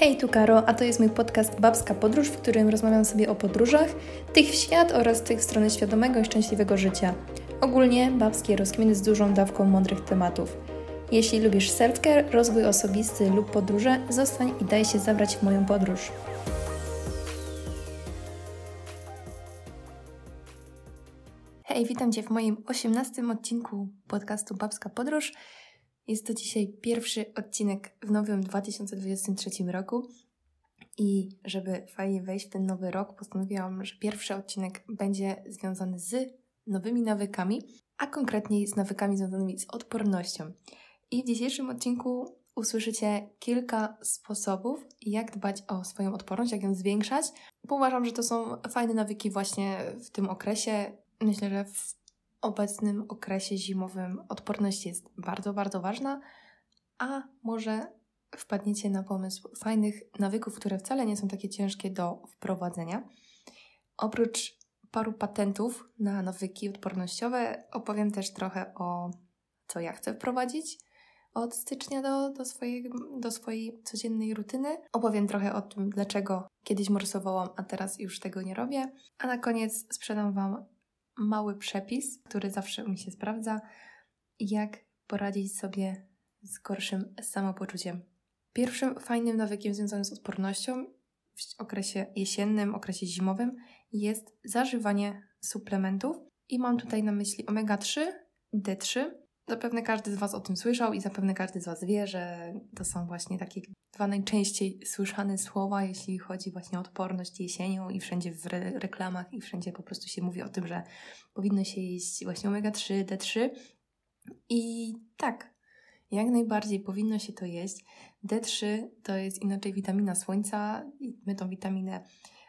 Hej, tu Karo, a to jest mój podcast Babska Podróż, w którym rozmawiam sobie o podróżach, tych w świat oraz tych w stronę świadomego i szczęśliwego życia. Ogólnie babskie rozkminy z dużą dawką mądrych tematów. Jeśli lubisz self-care, rozwój osobisty lub podróże, zostań i daj się zabrać w moją podróż. Hej, witam Cię w moim 18 odcinku podcastu Babska Podróż. Jest to dzisiaj pierwszy odcinek w nowym 2023 roku. I żeby fajnie wejść w ten nowy rok, postanowiłam, że pierwszy odcinek będzie związany z nowymi nawykami, a konkretniej z nawykami związanymi z odpornością. I w dzisiejszym odcinku usłyszycie kilka sposobów, jak dbać o swoją odporność, jak ją zwiększać, bo uważam, że to są fajne nawyki właśnie w tym okresie. Myślę, że w obecnym okresie zimowym odporność jest bardzo, bardzo ważna, a może wpadniecie na pomysł fajnych nawyków, które wcale nie są takie ciężkie do wprowadzenia. Oprócz paru patentów na nawyki odpornościowe, opowiem też trochę o co ja chcę wprowadzić od stycznia do, do, swojej, do swojej codziennej rutyny. Opowiem trochę o tym, dlaczego kiedyś morsowałam, a teraz już tego nie robię. A na koniec sprzedam Wam mały przepis, który zawsze mi się sprawdza, jak poradzić sobie z gorszym samopoczuciem. Pierwszym fajnym nawykiem związanym z odpornością w okresie jesiennym, okresie zimowym jest zażywanie suplementów i mam tutaj na myśli omega-3, D3. Zapewne każdy z Was o tym słyszał i zapewne każdy z Was wie, że to są właśnie takie dwa najczęściej słyszane słowa, jeśli chodzi właśnie o odporność jesienią i wszędzie w re reklamach i wszędzie po prostu się mówi o tym, że powinno się jeść właśnie omega-3, D3. I tak, jak najbardziej powinno się to jeść. D3 to jest inaczej witamina słońca i my tą witaminę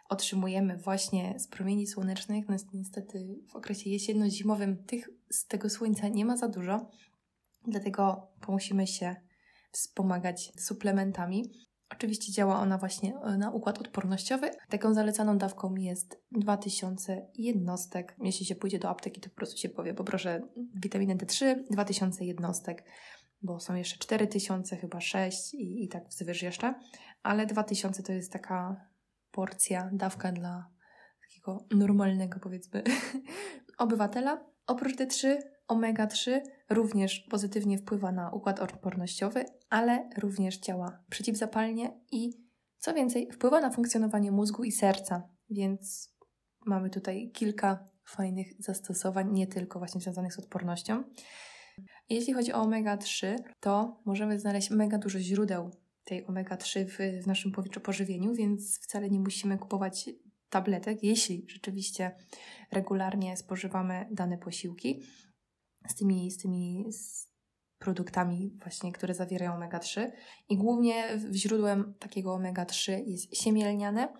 otrzymujemy właśnie z promieni słonecznych. No niestety w okresie jesienno-zimowym tych, z tego słońca nie ma za dużo, dlatego musimy się wspomagać suplementami. Oczywiście działa ona właśnie e, na układ odpornościowy. Taką zalecaną dawką jest 2000 jednostek. Jeśli się pójdzie do apteki, to po prostu się powie, poproszę witaminę D3, 2000 jednostek, bo są jeszcze 4000, chyba 6 i, i tak wzwyż jeszcze, ale 2000 to jest taka porcja, dawka dla takiego normalnego, powiedzmy, obywatela. Oprócz D3 Omega-3 również pozytywnie wpływa na układ odpornościowy, ale również działa przeciwzapalnie i co więcej, wpływa na funkcjonowanie mózgu i serca, więc mamy tutaj kilka fajnych zastosowań, nie tylko właśnie związanych z odpornością. Jeśli chodzi o omega-3, to możemy znaleźć mega dużo źródeł tej omega-3 w, w naszym pożywieniu, więc wcale nie musimy kupować tabletek, jeśli rzeczywiście regularnie spożywamy dane posiłki z tymi, z tymi produktami właśnie, które zawierają omega-3 i głównie źródłem takiego omega-3 jest siemię lniane,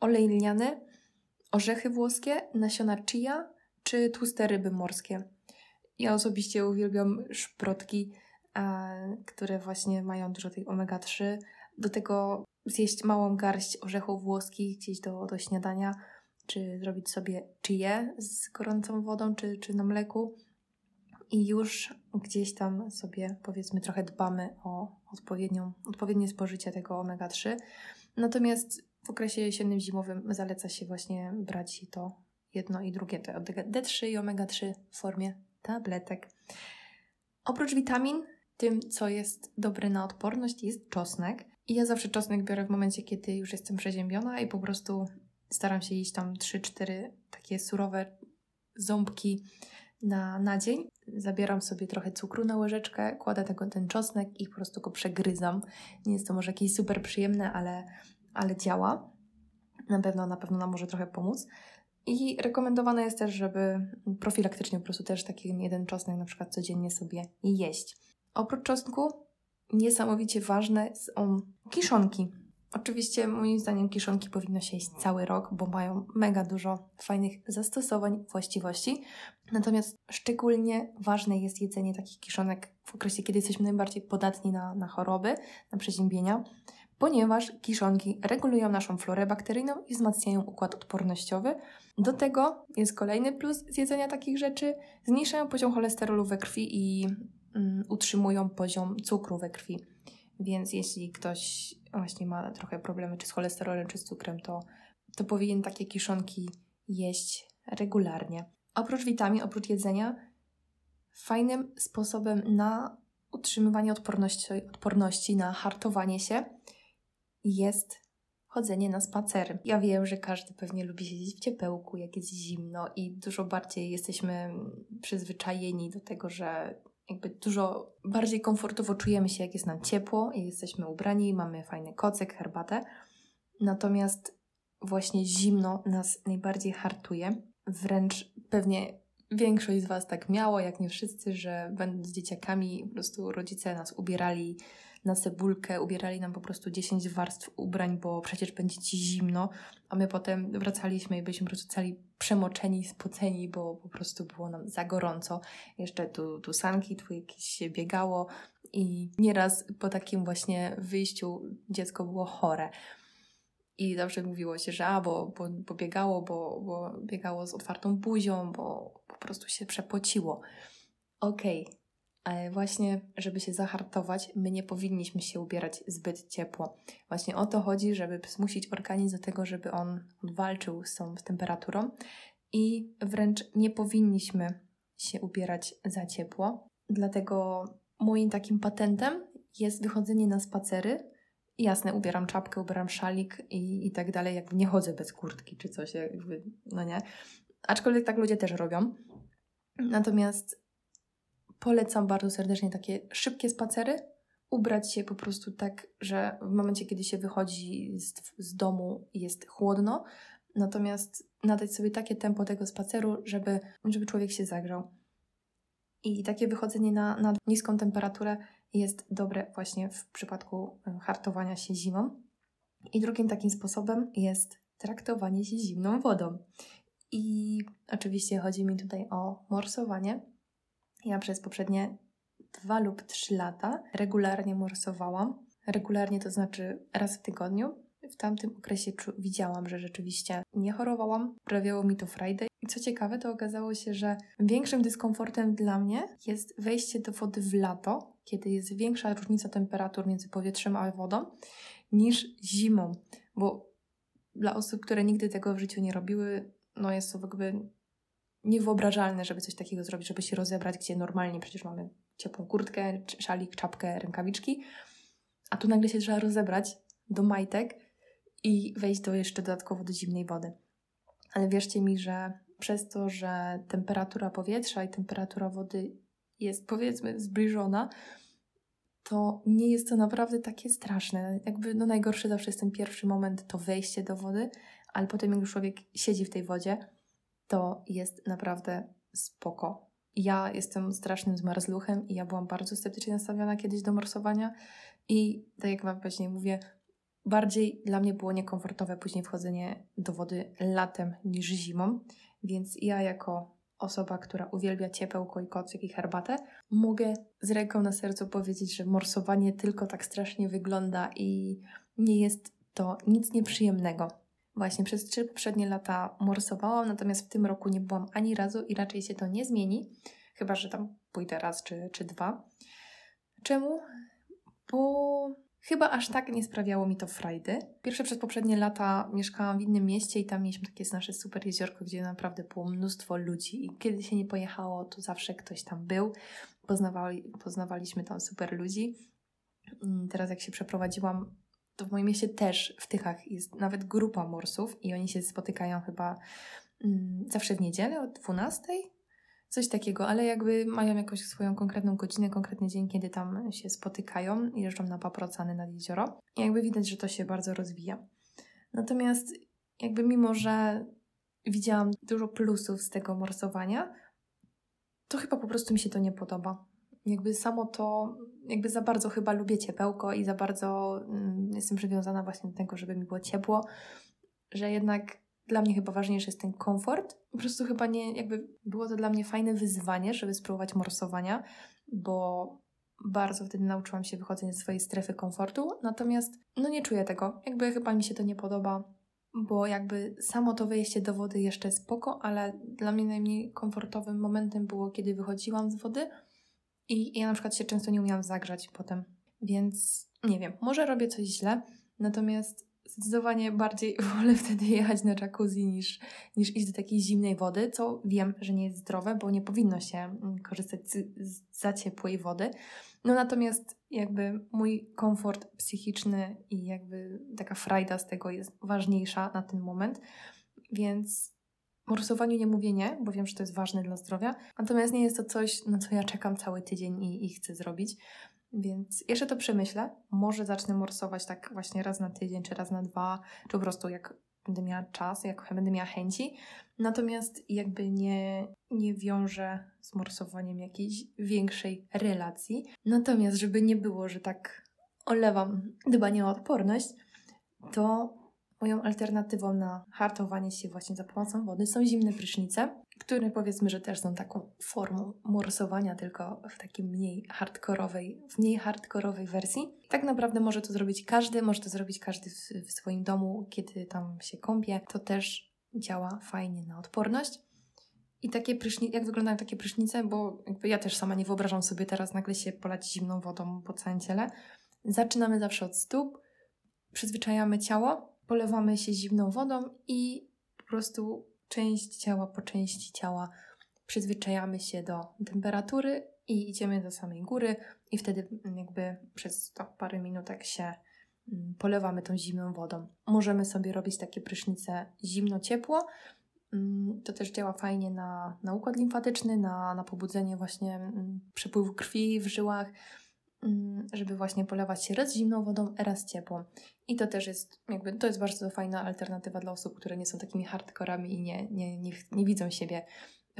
olej lniany, orzechy włoskie, nasiona chia czy tłuste ryby morskie. Ja osobiście uwielbiam szprotki, które właśnie mają dużo tej omega-3. Do tego zjeść małą garść orzechów włoskich gdzieś do, do śniadania, czy zrobić sobie czyje z gorącą wodą, czy, czy na mleku i już gdzieś tam sobie powiedzmy trochę dbamy o odpowiednią, odpowiednie spożycie tego omega-3. Natomiast w okresie jesiennym, zimowym zaleca się właśnie brać to jedno i drugie, to D3 i omega-3 w formie tabletek. Oprócz witamin, tym co jest dobre na odporność jest czosnek. I ja zawsze czosnek biorę w momencie, kiedy już jestem przeziębiona i po prostu staram się jeść tam 3-4 takie surowe ząbki na, na dzień. Zabieram sobie trochę cukru na łyżeczkę, kładę tego ten czosnek i po prostu go przegryzam. Nie jest to może jakieś super przyjemne, ale, ale działa. Na pewno, na pewno nam może trochę pomóc. I rekomendowane jest też, żeby profilaktycznie po prostu też taki jeden czosnek na przykład codziennie sobie jeść. Oprócz czosnku niesamowicie ważne są kiszonki. Oczywiście moim zdaniem kiszonki powinno się jeść cały rok, bo mają mega dużo fajnych zastosowań, właściwości. Natomiast szczególnie ważne jest jedzenie takich kiszonek w okresie, kiedy jesteśmy najbardziej podatni na, na choroby, na przeziębienia, ponieważ kiszonki regulują naszą florę bakteryjną i wzmacniają układ odpornościowy. Do tego jest kolejny plus z jedzenia takich rzeczy, zmniejszają poziom cholesterolu we krwi i utrzymują poziom cukru we krwi. Więc jeśli ktoś właśnie ma trochę problemy czy z cholesterolem, czy z cukrem, to, to powinien takie kiszonki jeść regularnie. Oprócz witamin, oprócz jedzenia, fajnym sposobem na utrzymywanie odporności, odporności na hartowanie się jest chodzenie na spacery. Ja wiem, że każdy pewnie lubi siedzieć w ciepełku, jak jest zimno i dużo bardziej jesteśmy przyzwyczajeni do tego, że jakby dużo bardziej komfortowo czujemy się, jak jest nam ciepło i jesteśmy ubrani, mamy fajny kocek, herbatę. Natomiast właśnie zimno nas najbardziej hartuje. Wręcz pewnie większość z Was tak miało, jak nie wszyscy, że będąc dzieciakami, po prostu rodzice nas ubierali na cebulkę, ubierali nam po prostu 10 warstw ubrań, bo przecież będzie ci zimno, a my potem wracaliśmy i byliśmy po prostu cali przemoczeni, spoceni, bo po prostu było nam za gorąco. Jeszcze tu, tu sanki, tu jakieś się biegało i nieraz po takim właśnie wyjściu dziecko było chore. I zawsze mówiło się, że a, bo, bo, bo biegało, bo, bo biegało z otwartą buzią, bo po prostu się przepociło. Okej, okay. Ale właśnie, żeby się zahartować, my nie powinniśmy się ubierać zbyt ciepło. Właśnie o to chodzi, żeby zmusić organizm do tego, żeby on walczył z tą temperaturą i wręcz nie powinniśmy się ubierać za ciepło. Dlatego moim takim patentem jest wychodzenie na spacery jasne, ubieram czapkę, ubieram szalik i, i tak dalej, jakby nie chodzę bez kurtki czy coś, jakby, no nie. Aczkolwiek tak ludzie też robią. Natomiast polecam bardzo serdecznie takie szybkie spacery, ubrać się po prostu tak, że w momencie, kiedy się wychodzi z, z domu jest chłodno, natomiast nadać sobie takie tempo tego spaceru, żeby, żeby człowiek się zagrzał. I takie wychodzenie na, na niską temperaturę jest dobre właśnie w przypadku e, hartowania się zimą. I drugim takim sposobem jest traktowanie się zimną wodą. I oczywiście chodzi mi tutaj o morsowanie. Ja przez poprzednie dwa lub trzy lata regularnie morsowałam. Regularnie to znaczy raz w tygodniu. W tamtym okresie widziałam, że rzeczywiście nie chorowałam, prawiało mi to Friday. I co ciekawe, to okazało się, że większym dyskomfortem dla mnie jest wejście do wody w lato, kiedy jest większa różnica temperatur między powietrzem a wodą, niż zimą. Bo dla osób, które nigdy tego w życiu nie robiły, no jest to jakby niewyobrażalne, żeby coś takiego zrobić, żeby się rozebrać, gdzie normalnie przecież mamy ciepłą kurtkę, szalik, czapkę, rękawiczki, a tu nagle się trzeba rozebrać do majtek i wejść do jeszcze dodatkowo do zimnej wody. Ale wierzcie mi, że przez to, że temperatura powietrza i temperatura wody jest powiedzmy zbliżona, to nie jest to naprawdę takie straszne. Jakby no najgorszy zawsze jest ten pierwszy moment, to wejście do wody, ale potem jak już człowiek siedzi w tej wodzie, to jest naprawdę spoko. Ja jestem strasznym zmarzluchem i ja byłam bardzo sceptycznie nastawiona kiedyś do morsowania i tak jak Wam później mówię, bardziej dla mnie było niekomfortowe później wchodzenie do wody latem niż zimą, więc ja jako osoba, która uwielbia ciepełko i kocyk i herbatę, mogę z ręką na sercu powiedzieć, że morsowanie tylko tak strasznie wygląda i nie jest to nic nieprzyjemnego. Właśnie przez trzy poprzednie lata morsowałam, natomiast w tym roku nie byłam ani razu i raczej się to nie zmieni, chyba że tam pójdę raz czy, czy dwa. Czemu? Bo Chyba aż tak nie sprawiało mi to frajdy. Pierwsze przez poprzednie lata mieszkałam w innym mieście i tam mieliśmy takie nasze super jeziorko, gdzie naprawdę było mnóstwo ludzi i kiedy się nie pojechało, to zawsze ktoś tam był. Poznawali, poznawaliśmy tam super ludzi. Mm, teraz jak się przeprowadziłam, to w moim mieście też w Tychach jest nawet grupa morsów i oni się spotykają chyba mm, zawsze w niedzielę o 12 coś takiego, ale jakby mają jakąś swoją konkretną godzinę, konkretny dzień, kiedy tam się spotykają i jeżdżą na paprocany nad jezioro. I jakby widać, że to się bardzo rozwija. Natomiast jakby mimo, że widziałam dużo plusów z tego morsowania, to chyba po prostu mi się to nie podoba. Jakby samo to, jakby za bardzo chyba lubię ciepełko i za bardzo mm, jestem przywiązana właśnie do tego, żeby mi było ciepło, że jednak dla mnie chyba ważniejszy jest ten komfort. Po prostu chyba nie, jakby było to dla mnie fajne wyzwanie, żeby spróbować morsowania, bo bardzo wtedy nauczyłam się wychodzenia ze swojej strefy komfortu, natomiast no nie czuję tego. Jakby chyba mi się to nie podoba, bo jakby samo to wejście do wody jeszcze spoko, ale dla mnie najmniej komfortowym momentem było, kiedy wychodziłam z wody i ja na przykład się często nie umiałam zagrzać potem. Więc nie wiem, może robię coś źle, natomiast zdecydowanie bardziej wolę wtedy jechać na jacuzzi niż, niż iść do takiej zimnej wody, co wiem, że nie jest zdrowe, bo nie powinno się mm, korzystać z, z za ciepłej wody. No natomiast jakby mój komfort psychiczny i jakby taka frajda z tego jest ważniejsza na ten moment, więc morsowaniu nie mówię nie, bo wiem, że to jest ważne dla zdrowia, natomiast nie jest to coś, na co ja czekam cały tydzień i, i chcę zrobić. Więc jeszcze to przemyślę. Może zacznę morsować tak właśnie raz na tydzień, czy raz na dwa, czy po prostu jak będę miała czas, jak będę miała chęci. Natomiast jakby nie, nie wiążę z morsowaniem jakiejś większej relacji. Natomiast, żeby nie było, że tak olewam dbanie o odporność, to moją alternatywą na hartowanie się właśnie za pomocą wody są zimne prysznice które powiedzmy, że też są taką formą morsowania, tylko w takiej mniej hardkorowej, w mniej hardkorowej wersji. Tak naprawdę może to zrobić każdy, może to zrobić każdy w, w swoim domu, kiedy tam się kąpie. To też działa fajnie na odporność. I takie prysznice, jak wyglądają takie prysznice, bo ja też sama nie wyobrażam sobie teraz nagle się polać zimną wodą po całym ciele. Zaczynamy zawsze od stóp, przyzwyczajamy ciało, polewamy się zimną wodą i po prostu część ciała po części ciała przyzwyczajamy się do temperatury i idziemy do samej góry i wtedy jakby przez to parę minutek się mm, polewamy tą zimną wodą. Możemy sobie robić takie prysznice zimno-ciepło. Mm, to też działa fajnie na, na układ limfatyczny, na, na pobudzenie właśnie mm, przepływu krwi w żyłach, żeby właśnie polewać się raz zimną wodą, raz ciepłą. I to też jest, jakby, to jest bardzo fajna alternatywa dla osób, które nie są takimi hardkorami i nie, nie, nie, nie widzą siebie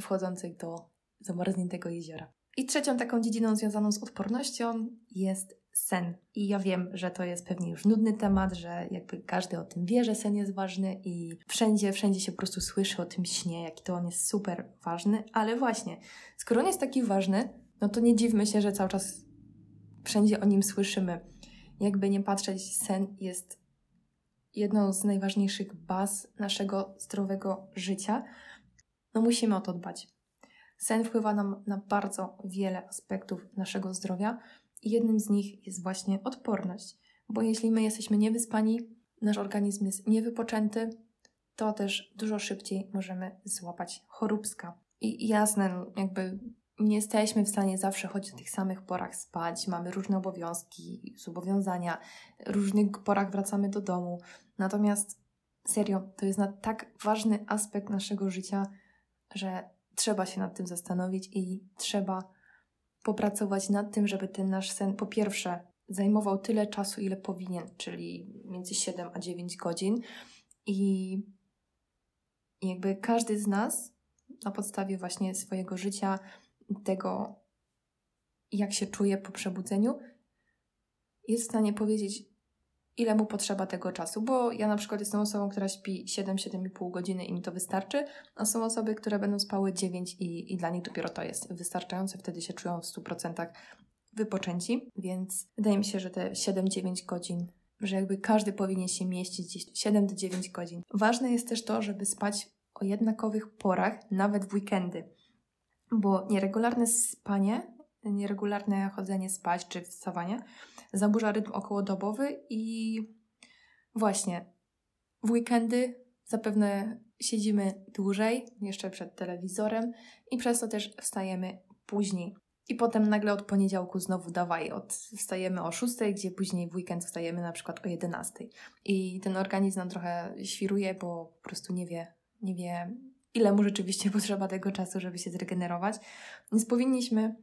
wchodzących do zamarzniętego jeziora. I trzecią taką dziedziną związaną z odpornością jest sen. I ja wiem, że to jest pewnie już nudny temat, że jakby każdy o tym wie, że sen jest ważny i wszędzie, wszędzie się po prostu słyszy o tym śnie, jaki to on jest super ważny, ale właśnie, skoro on jest taki ważny, no to nie dziwmy się, że cały czas wszędzie o nim słyszymy jakby nie patrzeć, sen jest jedną z najważniejszych baz naszego zdrowego życia. No musimy o to dbać. Sen wpływa nam na bardzo wiele aspektów naszego zdrowia i jednym z nich jest właśnie odporność. Bo jeśli my jesteśmy niewyspani, nasz organizm jest niewypoczęty, to też dużo szybciej możemy złapać choróbska. I jasne, jakby nie jesteśmy w stanie zawsze chodzić o tych samych porach spać, mamy różne obowiązki, zobowiązania, różnych porach wracamy do domu. Natomiast serio, to jest na tak ważny aspekt naszego życia, że trzeba się nad tym zastanowić i trzeba popracować nad tym, żeby ten nasz sen po pierwsze zajmował tyle czasu, ile powinien, czyli między 7 a 9 godzin. I jakby każdy z nas na podstawie właśnie swojego życia tego, jak się czuje po przebudzeniu, jest w stanie powiedzieć, ile mu potrzeba tego czasu, bo ja na przykład jestem osobą, która śpi 7-7,5 godziny i mi to wystarczy, a są osoby, które będą spały 9 i, i dla nich dopiero to jest wystarczające, wtedy się czują w 100% wypoczęci, więc wydaje mi się, że te 7-9 godzin, że jakby każdy powinien się mieścić gdzieś 7 9 godzin. Ważne jest też to, żeby spać o jednakowych porach, nawet w weekendy bo nieregularne spanie, nieregularne chodzenie spać czy wstawanie zaburza rytm okołodobowy i właśnie w weekendy zapewne siedzimy dłużej, jeszcze przed telewizorem i przez to też wstajemy później. I potem nagle od poniedziałku znowu dawaj, od, wstajemy o 6, gdzie później w weekend wstajemy na przykład o 11. I ten organizm nam trochę świruje, bo po prostu nie wie, nie wie ile mu rzeczywiście potrzeba tego czasu, żeby się zregenerować. Więc powinniśmy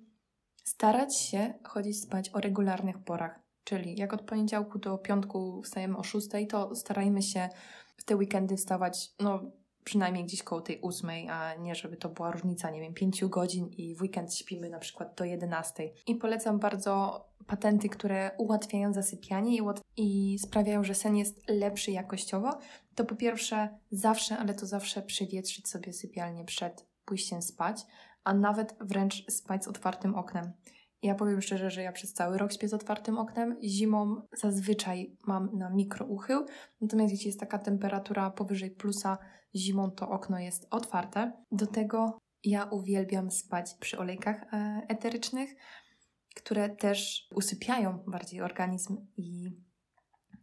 starać się chodzić spać o regularnych porach. Czyli jak od poniedziałku do piątku wstajemy o 6, to starajmy się w te weekendy wstawać, no przynajmniej gdzieś koło tej ósmej, a nie żeby to była różnica, nie wiem, 5 godzin i w weekend śpimy na przykład do 11. I polecam bardzo patenty, które ułatwiają zasypianie i, ułatw- i sprawiają, że sen jest lepszy jakościowo. To po pierwsze zawsze, ale to zawsze przewietrzyć sobie sypialnię przed pójściem spać, a nawet wręcz spać z otwartym oknem. Ja powiem szczerze, że ja przez cały rok śpię z otwartym oknem. Zimą zazwyczaj mam na mikrouchył, natomiast jeśli jest taka temperatura powyżej plusa, zimą to okno jest otwarte. Do tego ja uwielbiam spać przy olejkach e, eterycznych. które też usypiają bardziej organizm i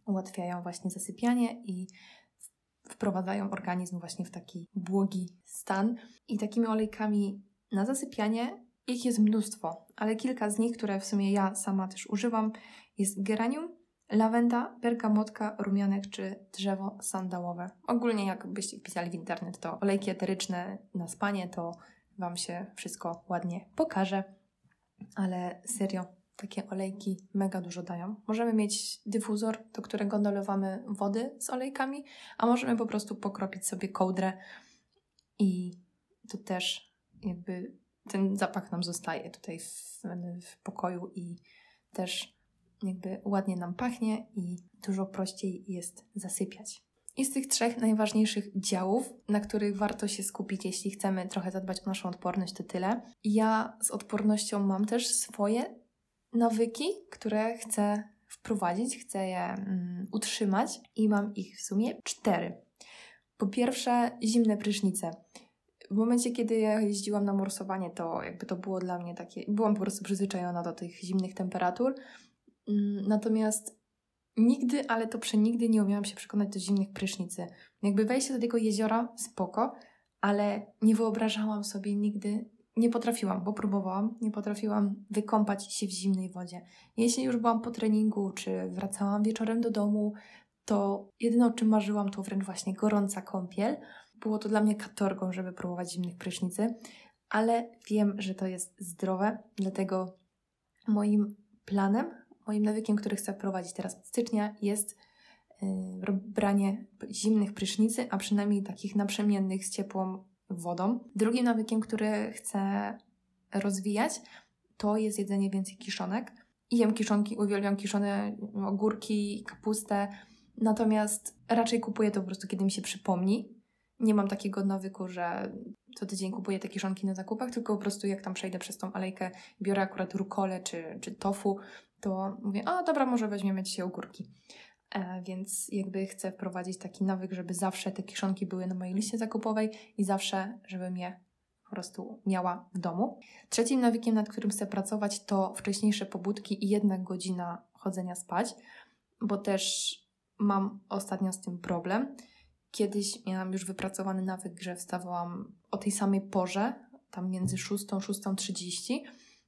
ułatwiają właśnie zasypianie i wprowadzają organizm właśnie w taki błogi stan. I takimi olejkami na zasypianie ich jest mnóstwo, ale kilka z nich, które w sumie ja sama też używam, jest geranium, lawenda, bergamotka, rumianek czy drzewo sandałowe. Ogólnie jakbyście wpisali w internet to olejki eteryczne na spanie, to Wam się wszystko ładnie pokaże. Ale serio, takie olejki mega dużo dają. Możemy mieć dyfuzor, do którego dolewamy wody z olejkami, a możemy po prostu pokropić sobie kołdrę i to też jakby ten zapach nam zostaje tutaj w, w pokoju i też jakby ładnie nam pachnie i dużo prościej jest zasypiać. I z tych trzech najważniejszych działów, na których warto się skupić, jeśli chcemy trochę zadbać o naszą odporność, to tyle. Ja z odpornością mam też swoje nawyki, które chcę wprowadzić, chcę je mm, utrzymać i mam ich w sumie cztery. Po pierwsze, zimne prysznice. W momencie, kiedy ja jeździłam na morsowanie, to jakby to było dla mnie takie, byłam po prostu przyzwyczajona do tych zimnych temperatur. Mm, natomiast nigdy, ale to przenigdy nie umiałam się przekonać do zimnych prysznicy. Jakby wejście do tego jeziora, spoko, ale nie wyobrażałam sobie nigdy, nie potrafiłam, bo próbowałam, nie potrafiłam wykąpać się w zimnej wodzie. Jeśli już byłam po treningu, czy wracałam wieczorem do domu, to jedyne o czym marzyłam to wręcz właśnie gorąca kąpiel. Było to dla mnie katorgą, żeby próbować zimnych prysznicy, ale wiem, że to jest zdrowe, dlatego moim planem moim nawykiem, który chcę wprowadzić teraz od stycznia, jest yy, branie zimnych prysznicy, a przynajmniej takich naprzemiennych z ciepłą wodą. Drugim nawykiem, który chcę rozwijać, to jest jedzenie więcej kiszonek. I jem kiszonki, uwielbiam kiszone ogórki, kapustę, natomiast raczej kupuję to po prostu, kiedy mi się przypomni. Nie mam takiego nawyku, że co tydzień kupuję te kiszonki na zakupach, tylko po prostu jak tam przejdę przez tą alejkę, biorę akurat rukolę czy, czy tofu, to mówię, a dobra, może weźmiemy dzisiaj ogórki. E, więc jakby chcę wprowadzić taki nawyk, żeby zawsze te kiszonki były na mojej liście zakupowej i zawsze, żebym je po prostu miała w domu. Trzecim nawykiem, nad którym chcę pracować, to wcześniejsze pobudki i jedna godzina chodzenia spać, bo też mam ostatnio z tym problem. Kiedyś miałam już wypracowany nawyk, że wstawałam o tej samej porze, tam między 6 a 6.30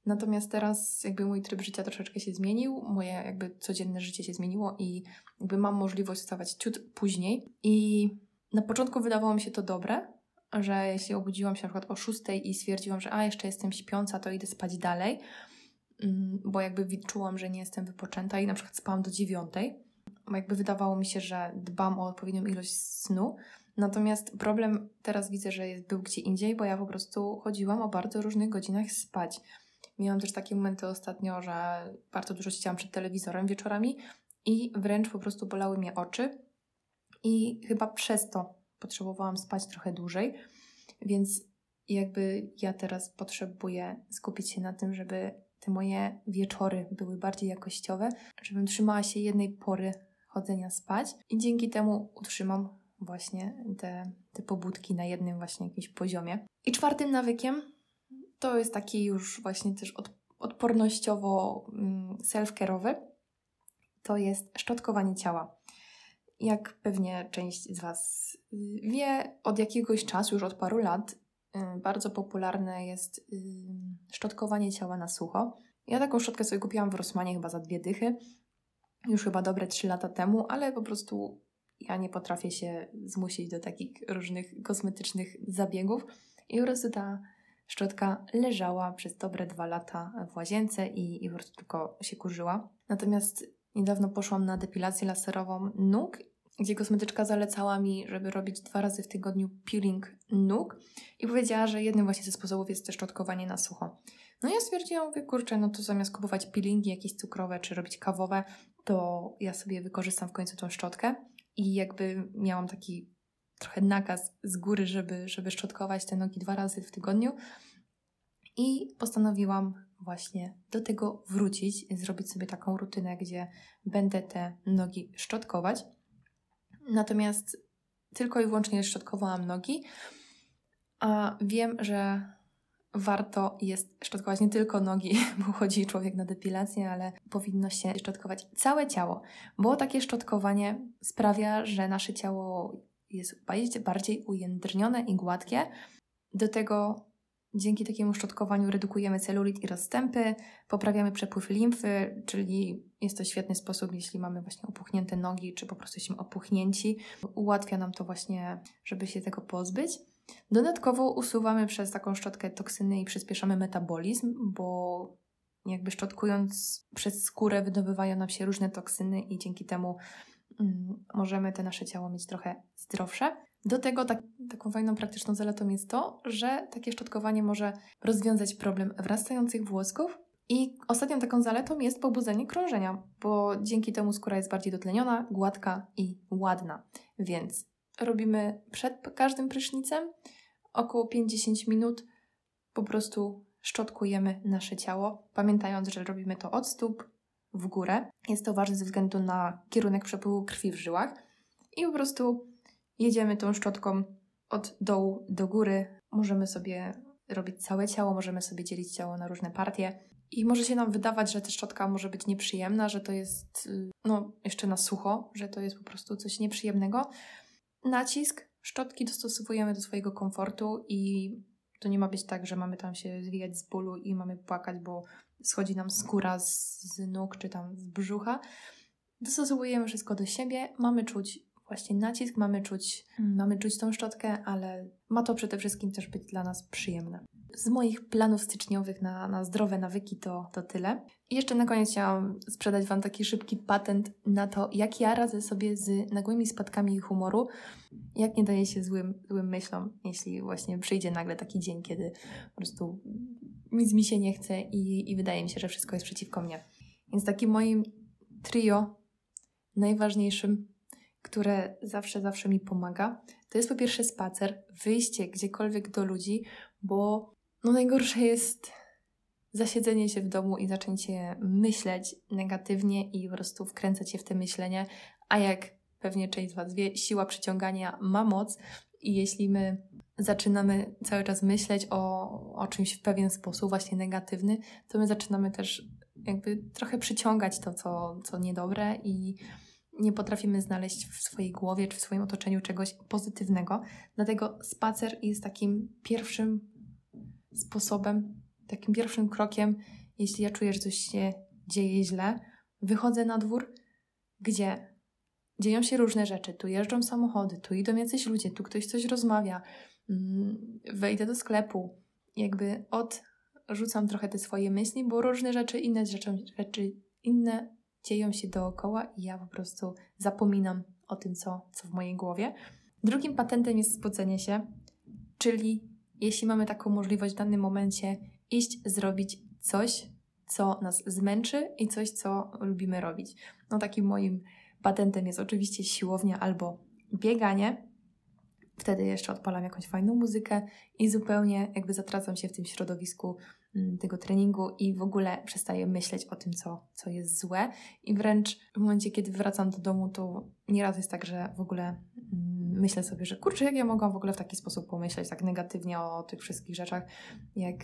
Natomiast teraz jakby mój tryb życia troszeczkę się zmienił, moje jakby codzienne życie się zmieniło i jakby mam możliwość wstawać ciut później. I na początku wydawało mi się to dobre, że jeśli obudziłam się na przykład o 6 i stwierdziłam, że a jeszcze jestem śpiąca, to idę spać dalej, mm, bo jakby czułam, że nie jestem wypoczęta i na przykład spałam do 9. Jakby wydawało mi się, że dbam o odpowiednią ilość snu. Natomiast problem teraz widzę, że był gdzie indziej, bo ja po prostu chodziłam o bardzo różnych godzinach spać. Miałam też takie momenty ostatnio, że bardzo dużo siedziałam przed telewizorem wieczorami i wręcz po prostu bolały mnie oczy. I chyba przez to potrzebowałam spać trochę dłużej, więc jakby ja teraz potrzebuję skupić się na tym, żeby te moje wieczory były bardziej jakościowe, żebym trzymała się jednej pory chodzenia spać i dzięki temu utrzymam właśnie te, te pobudki na jednym właśnie jakimś poziomie. I czwartym nawykiem to jest taki już właśnie też od, odpornościowo mm, self-care'owy. To jest szczotkowanie ciała. Jak pewnie część z Was y, wie, od jakiegoś czasu, już od paru lat, y, bardzo popularne jest y, szczotkowanie ciała na sucho. Ja taką szczotkę sobie kupiłam w Rosmanie chyba za dwie dychy, już chyba dobre trzy lata temu, ale po prostu ja nie potrafię się zmusić do takich różnych kosmetycznych zabiegów. I po prostu ta Szczotka leżała przez dobre dwa lata w łazience i, i po prostu tylko się kurzyła. Natomiast niedawno poszłam na depilację laserową nóg, gdzie kosmetyczka zalecała mi, żeby robić dwa razy w tygodniu peeling nóg i powiedziała, że jednym właśnie ze sposobów jest też szczotkowanie na sucho. No ja stwierdziłam, mówię, kurczę, no to zamiast kupować peelingi jakieś cukrowe czy robić kawowe, to ja sobie wykorzystam w końcu tą szczotkę i jakby miałam taki trochę nakaz z góry, żeby, żeby szczotkować te nogi dwa razy w tygodniu. I postanowiłam właśnie do tego wrócić, zrobić sobie taką rutynę, gdzie będę te nogi szczotkować. Natomiast tylko i wyłącznie szczotkowałam nogi, a wiem, że warto jest szczotkować nie tylko nogi, bo chodzi człowiek na depilację, ale powinno się szczotkować całe ciało, bo takie szczotkowanie sprawia, że nasze ciało jest bardziej ujędrnione i gładkie. Do tego dzięki takiemu szczotkowaniu redukujemy celulit i rozstępy, poprawiamy przepływ limfy, czyli jest to świetny sposób, jeśli mamy właśnie opuchnięte nogi, czy po prostu jesteśmy opuchnięci. Ułatwia nam to właśnie, żeby się tego pozbyć. Dodatkowo usuwamy przez taką szczotkę toksyny i przyspieszamy metabolizm, bo jakby szczotkując przez skórę wydobywają nam się różne toksyny i dzięki temu możemy te nasze ciało mieć trochę zdrowsze. Do tego tak, taką fajną, praktyczną zaletą jest to, że takie szczotkowanie może rozwiązać problem wrastających włosków. I ostatnią taką zaletą jest pobudzenie krążenia, bo dzięki temu skóra jest bardziej dotleniona, gładka i ładna. Więc robimy przed każdym prysznicem około 50 minut. Po prostu szczotkujemy nasze ciało, pamiętając, że robimy to od stóp w górę. Jest to ważne ze względu na kierunek przepływu krwi w żyłach. I po prostu jedziemy tą szczotką od dołu do góry. Możemy sobie robić całe ciało, możemy sobie dzielić ciało na różne partie. I może się nam wydawać, że ta szczotka może być nieprzyjemna, że to jest, y, no, jeszcze na sucho, że to jest po prostu coś nieprzyjemnego. Nacisk szczotki dostosowujemy do swojego komfortu i to nie ma być tak, że mamy tam się zwijać z bólu i mamy płakać, bo schodzi nam skóra z, z nóg czy tam z brzucha. Dostosowujemy wszystko do siebie, mamy czuć właśnie nacisk, mamy czuć, mm. mamy czuć tą szczotkę, ale ma to przede wszystkim też być dla nas przyjemne. Z moich planów styczniowych na, na zdrowe nawyki to, to tyle. I jeszcze na koniec chciałam sprzedać Wam taki szybki patent na to, jak ja radzę sobie z nagłymi spadkami humoru, jak nie daje się złym, złym myślom, jeśli właśnie przyjdzie nagle taki dzień, kiedy po prostu nic mi się nie chce i, i wydaje mi się, że wszystko jest przeciwko mnie. Więc takim moim trio najważniejszym które zawsze, zawsze mi pomaga, to jest po pierwsze spacer, wyjście gdziekolwiek do ludzi, bo no najgorsze jest zasiedzenie się w domu i zaczęcie myśleć negatywnie i po prostu wkręcać się w te myślenie, a jak pewnie część z Was wie, siła przyciągania ma moc i jeśli my zaczynamy cały czas myśleć o, o czymś w pewien sposób, właśnie negatywny, to my zaczynamy też jakby trochę przyciągać to, co, co niedobre i nie potrafimy znaleźć w swojej głowie czy w swoim otoczeniu czegoś pozytywnego. Dlatego spacer jest takim pierwszym sposobem, takim pierwszym krokiem, jeśli ja czuję, że coś się dzieje źle. Wychodzę na dwór, gdzie dzieją się różne rzeczy. Tu jeżdżą samochody, tu idą jacyś ludzie, tu ktoś coś rozmawia. Mm, wejdę do sklepu. Jakby odrzucam trochę te swoje myśli, bo różne rzeczy, inne rzeczy, rzeczy inne dzieją się dookoła i ja po prostu zapominam o tym, co, co w mojej głowie. Drugim patentem jest spodzenie się, czyli jeśli mamy taką możliwość w danym momencie iść, zrobić coś, co nas zmęczy i coś, co lubimy robić. No takim moim patentem jest oczywiście siłownia albo bieganie. Wtedy jeszcze odpalam jakąś fajną muzykę i zupełnie jakby zatracam się w tym środowisku Mm, tego treningu i w ogóle przestaję myśleć o tym, co, co jest złe. I wręcz w momencie, kiedy wracam do domu, to nieraz jest tak, że w ogóle mm, myślę sobie, że kurczę, jak ja mogłam w ogóle w taki sposób pomyśleć tak negatywnie o tych wszystkich rzeczach, jak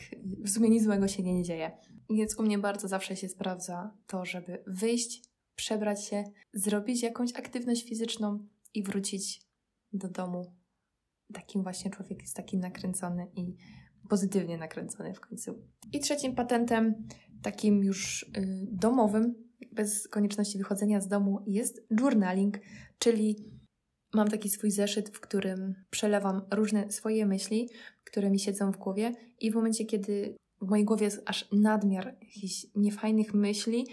w sumie nic złego się nie dzieje. Więc u mnie bardzo zawsze się sprawdza to, żeby wyjść, przebrać się, zrobić jakąś aktywność fizyczną i wrócić do domu. Takim właśnie człowiek jest taki nakręcony i pozytywnie nakręcony w końcu. I trzecim patentem, takim już y, domowym, bez konieczności wychodzenia z domu, jest journaling, czyli mam taki swój zeszyt, w którym przelewam różne swoje myśli, które mi siedzą w głowie, i w momencie, kiedy w mojej głowie jest aż nadmiar jakichś niefajnych myśli,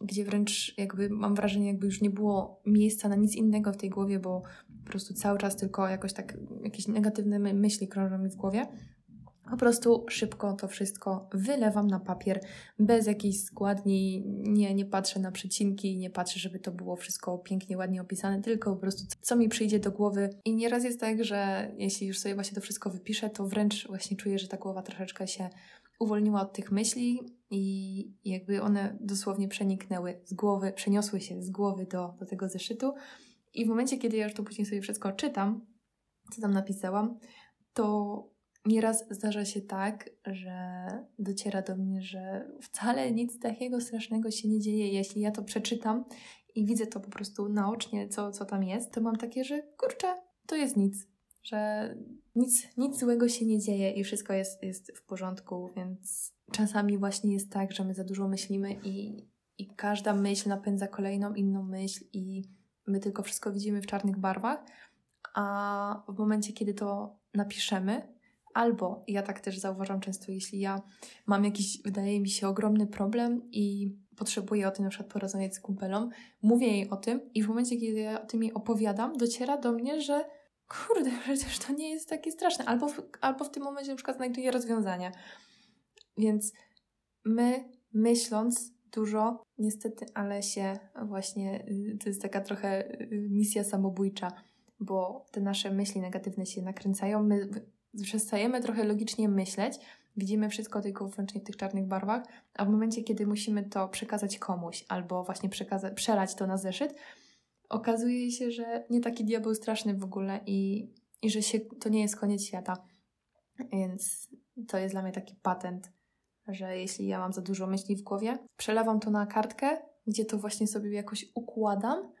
gdzie wręcz jakby mam wrażenie, jakby już nie było miejsca na nic innego w tej głowie, bo po prostu cały czas tylko jakoś tak jakieś negatywne myśli krążą mi w głowie, po prostu szybko to wszystko wylewam na papier, bez jakiejś składni, nie, nie patrzę na przecinki, nie patrzę, żeby to było wszystko pięknie, ładnie opisane, tylko po prostu co mi przyjdzie do głowy. I nieraz jest tak, że jeśli już sobie właśnie to wszystko wypiszę, to wręcz właśnie czuję, że ta głowa troszeczkę się uwolniła od tych myśli i jakby one dosłownie przeniknęły z głowy, przeniosły się z głowy do, do tego zeszytu. I w momencie, kiedy ja już to później sobie wszystko czytam, co tam napisałam, to Nieraz zdarza się tak, że dociera do mnie, że wcale nic takiego strasznego się nie dzieje. Jeśli ja to przeczytam i widzę to po prostu naocznie, co, co tam jest, to mam takie, że kurczę, to jest nic. Że nic, nic złego się nie dzieje i wszystko jest, jest w porządku, więc czasami właśnie jest tak, że my za dużo myślimy i, i każda myśl napędza kolejną inną myśl i my tylko wszystko widzimy w czarnych barwach, a w momencie, kiedy to napiszemy, albo ja tak też zauważam często, jeśli ja mam jakiś, wydaje mi się, ogromny problem i potrzebuję o tym na przykład porozmawiać z kumpelą, mówię jej o tym i w momencie, kiedy ja o tym jej opowiadam, dociera do mnie, że kurde, przecież to nie jest takie straszne. Albo w, albo w tym momencie na przykład znajduję rozwiązania. Więc my myśląc dużo, niestety, ale się właśnie, y, to jest taka trochę y, misja samobójcza, bo te nasze myśli negatywne się nakręcają, my przestajemy trochę logicznie myśleć, widzimy wszystko tylko wyłącznie w tych czarnych barwach, a w momencie, kiedy musimy to przekazać komuś albo właśnie przekazać, przelać to na zeszyt, okazuje się, że nie taki diabeł straszny w ogóle i, i że się, to nie jest koniec świata. Więc to jest dla mnie taki patent, że jeśli ja mam za dużo myśli w głowie, przelewam to na kartkę, gdzie to właśnie sobie jakoś układam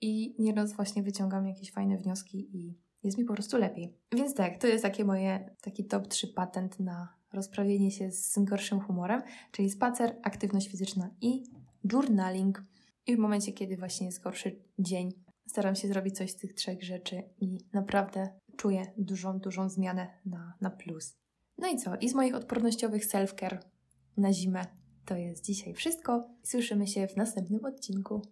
i nieraz właśnie wyciągam jakieś fajne wnioski i jest mi po prostu lepiej. Więc tak, to jest takie moje, taki top 3 patent na rozprawienie się z gorszym humorem, czyli spacer, aktywność fizyczna i journaling. I w momencie, kiedy właśnie jest gorszy dzień, staram się zrobić coś z tych trzech rzeczy i naprawdę czuję dużą, dużą zmianę na, na plus. No i co? I z moich odpornościowych self-care na zimę to jest dzisiaj wszystko. Słyszymy się w następnym odcinku.